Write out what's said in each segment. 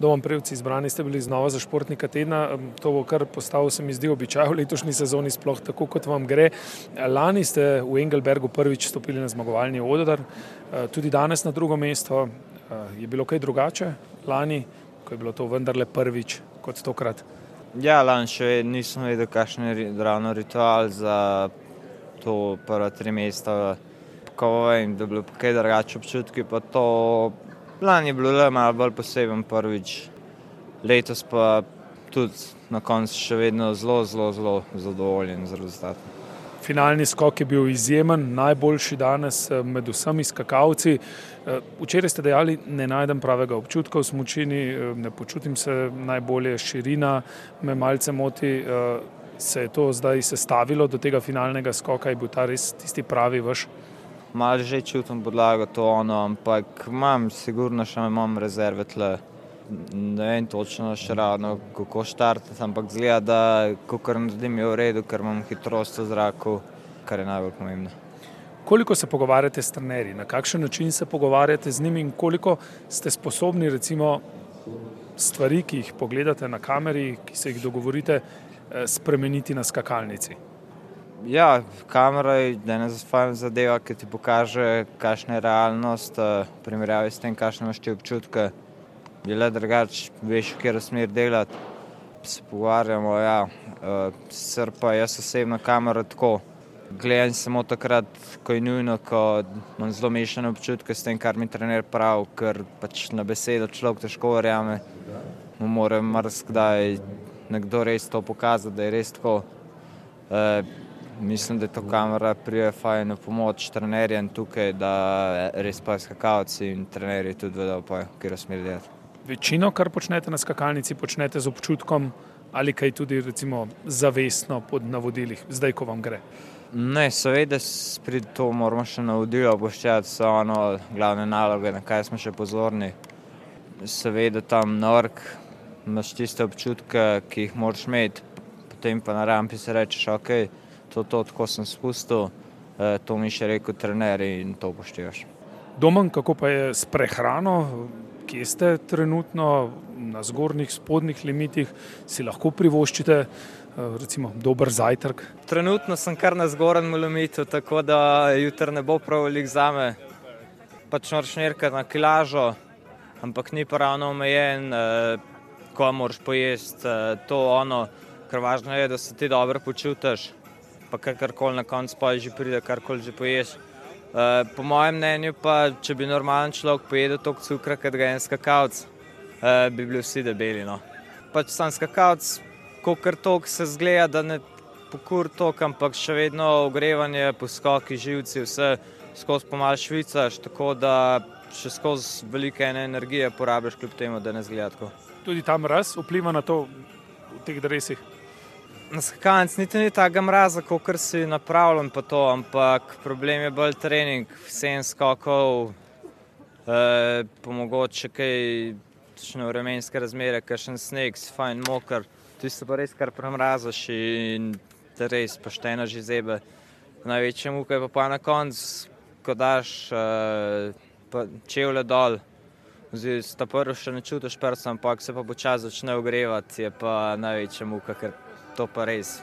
Domom Prevci izbrani ste bili znova za športnika tedna. To bo kar postalo, se mi zdi, običaj v letošnji sezoni, sploh tako, kot vam gre. Lani ste v Engelbergu prvič stopili na zmagovalni odr, tudi danes na drugo mesto. Je bilo kaj drugače lani, ko je bilo to vendarle prvič kot tokrat? Ja, lani še nisem vedel, kakšen je ravno ritual za to prva tri mesta. Ko vem, da je bilo kaj drugače občutki, pa to lani je bilo le malo bolj poseben prvič. Letos pa tudi na koncu še vedno zelo, zelo, zelo zadovoljen z rezultatom. Finalni skok je bil izjemen, najboljši danes med vsemi skakalci. Včeraj ste dejali, ne najdem pravega občutka v smučini, ne počutim se najbolje, širina me malce moti. Se je to zdaj sestavilo do tega finalnega skoka, je bil ta res tisti pravi vaš? Malo že čutim podlago, to ono, ampak imam sigurno še imam rezerve tule. Ne vem točno še ravno, kako štartati, ampak izgleda, da kakor naredim, je v redu, ker imam hitrost v zraku, kar je najbolj pomembno. Koliko se pogovarjate s trenerji, na kakšen način se pogovarjate z njimi in koliko ste sposobni recimo stvari, ki jih pogledate na kameri, ki se jih dogovorite, spremeniti na skakalnici? Ja, kamera je fajn zadeva, ke ti pokaže, kakšna je realnost, v primerjavi s tem, kakšne imaš ti občutke. Je le drugače, veš, v katero smer delati. Se pogovarjamo, ja, sicer pa jaz osebno kamero tako gledam samo takrat, ko je nujno, ko imam zelo mešane občutke s tem, kar mi trener pravi, ker pač na besedo človek težko verjame. Mu mora marsikdaj nekdo res to pokazati, da je res tako. Mislim, da to kamera pride fajn pomoč trenerjem tukaj, da res pa skakalci in trenerji tudi vedo v katero smer delati. Večino, kar počnete na skakalnici, počnete z občutkom ali kaj tudi recimo zavestno po navodilih, zdaj, ko vam gre? Ne, seveda pri to moramo še navodila upoštevati, so ono glavne naloge, na kaj smo še pozorni. Seveda tam vrh imaš tiste občutke, ki jih moraš imeti, potem pa na rampi si rečeš: "Okej, to, to, tako sem spustil, to mi še rekel trener in to upoštevaš." Domen, kako pa je s prehrano? Kje ste trenutno? Na zgornjih, spodnjih limitih? Si lahko privoščite, recimo dober zajtrk? Trenutno sem kar na zgornjem limitu, tako da jutri ne bo prav veliko zame. Pač moraš meriti na kilažo, ampak ni pa ravno omejeno, kaj moraš pojesti, to, ono. Ker važno je, da se ti dobro počutiš. Pa kakorkoli na koncu pol že pride, karkoli že poješ. po mojem mnenju pa, če bi normalen človek pojedel toliko cukra, kot ga en skakalec, bi bili vsi debeli, no. Pač samo skakalec kakor toliko se izgleda, da ne pokuri toliko, ampak še vedno ogrevanje, poskoki, živci, vse skozi po malo švicaš, tako da še skozi veliko ene energije porabiš, kljub temu da ne izgleda tako. Tudi ta mraz vpliva na to v teh dresih? Na skakalnici niti ni takega mraza, kakor si napravljen pa to, ampak problem je bolj trening. Sedem skokov, pa mogoče kaj kakšne vremenske razmere, kakšen sneg, fajn moker. Tisto pa res kar premrazaš in te res pošteno že zebe. Največja muka je pa pol na koncu, ko daš, čevlje dol, ta prvo še ne čutiš prstov, ampak se pa počasi začne ogrevati, je pa največja muka, ker to pa res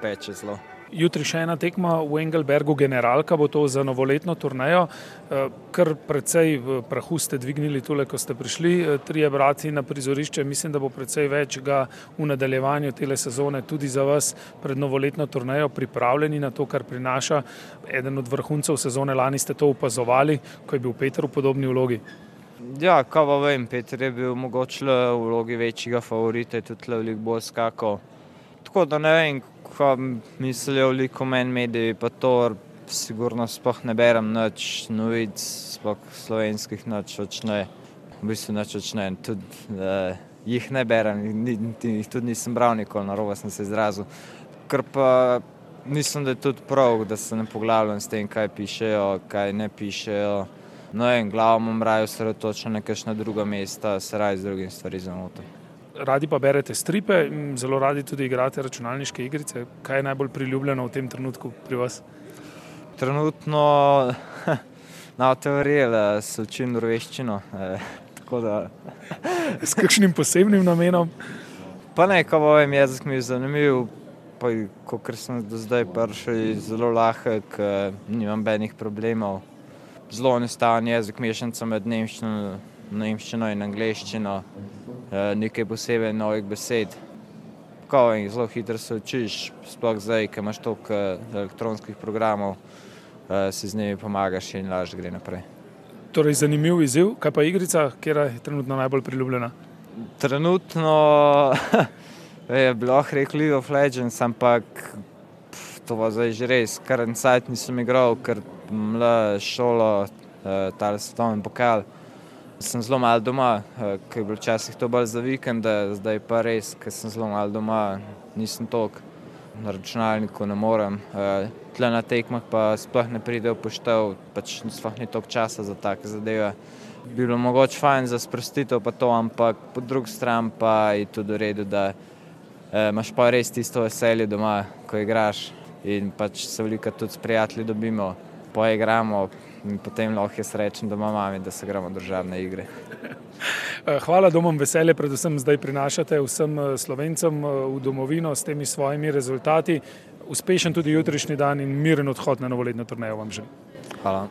peče zelo. Jutri še ena tekma v Engelbergu, generalka bo to za novoletno turnejo. kar precej prahu ste dvignili tule, ko ste prišli, trije bratje na prizorišče, mislim, da bo precej več ga v nadaljevanju tele sezone tudi za vas pred novoletno turnejo pripravljeni na to, kar prinaša eden od vrhuncev sezone, lani ste to opazovali, ko je bil Peter v podobni vlogi. Ja, kaj pa vem, Peter je bil mogoče v vlogi večjega favorita, tudi tule veliko bolj skakal. Tako da ne vem, kaj mislijo veliko meni mediji pa to, sigurno sploh ne berem nič novic, sploh slovenskih nič več ne. V bistvu nič več ne, tudi, jih ne berem, jih tudi nisem bral nikoli, narobe sem se izrazil. Kar pa mislim, da je tudi prav, da se ne poglabljam s tem, kaj pišejo, kaj ne pišejo. Ne vem, glavo imam raje osredotočeno na kakšna druga mesta, se raje z drugimi stvarmi zamotim. Radi pa berete stripe, zelo radi tudi igrate računalniške igrice. Kaj je najbolj priljubljeno v tem trenutku pri vas? Trenutno, ne boste verjeli, se učim norveščino, Da... S kakšnim posebnim namenom? Pa ne, ko vem, jezik mi je zanimiv. Kot sem do zdaj prišel, zelo lahek, nimam benih problemov. Zelo enostaven jezik, mešanica med nemščino, nemščino in angliščino, nekaj posebej novih besed. Ko vem, zelo hitro se učiš, sploh zdaj, ko imaš toliko elektronskih programov, si z njimi pomagaš in lažje gre naprej. Torej, zanimiv izziv, kaj pa igrica, kera je trenutno najbolj priljubljena? Trenutno je bilo rekel League of Legends, ampak pf, to bo zdaj že res, kar en sajt nisem igral, ker mla šolo, ta svetovni pokal. Sem zelo malo doma, ker je bilo včasih to bolj za vikende, zdaj pa res, ker sem zelo malo doma, nisem toliko na računalniku, ne morem tle na tekmah pa sploh ne pride v poštev, pač sploh ni toliko časa za take zadeve. Bi bilo mogoče fajn za sprostitev pa to, ampak po drugi strani pa je tudi v redu, da eh, imaš pa res tisto veselje doma, ko igraš in pač se veliko tudi s prijatelji dobimo, poigramo in potem lahko jaz rečem doma mami, da se gremo državne igre. Hvala, domom veselje, predvsem zdaj prinašate vsem slovencem v domovino s temi svojimi rezultati uspešen tudi jutrišnji dan in miren odhod na novoletno turnejo vam želim. Hvala.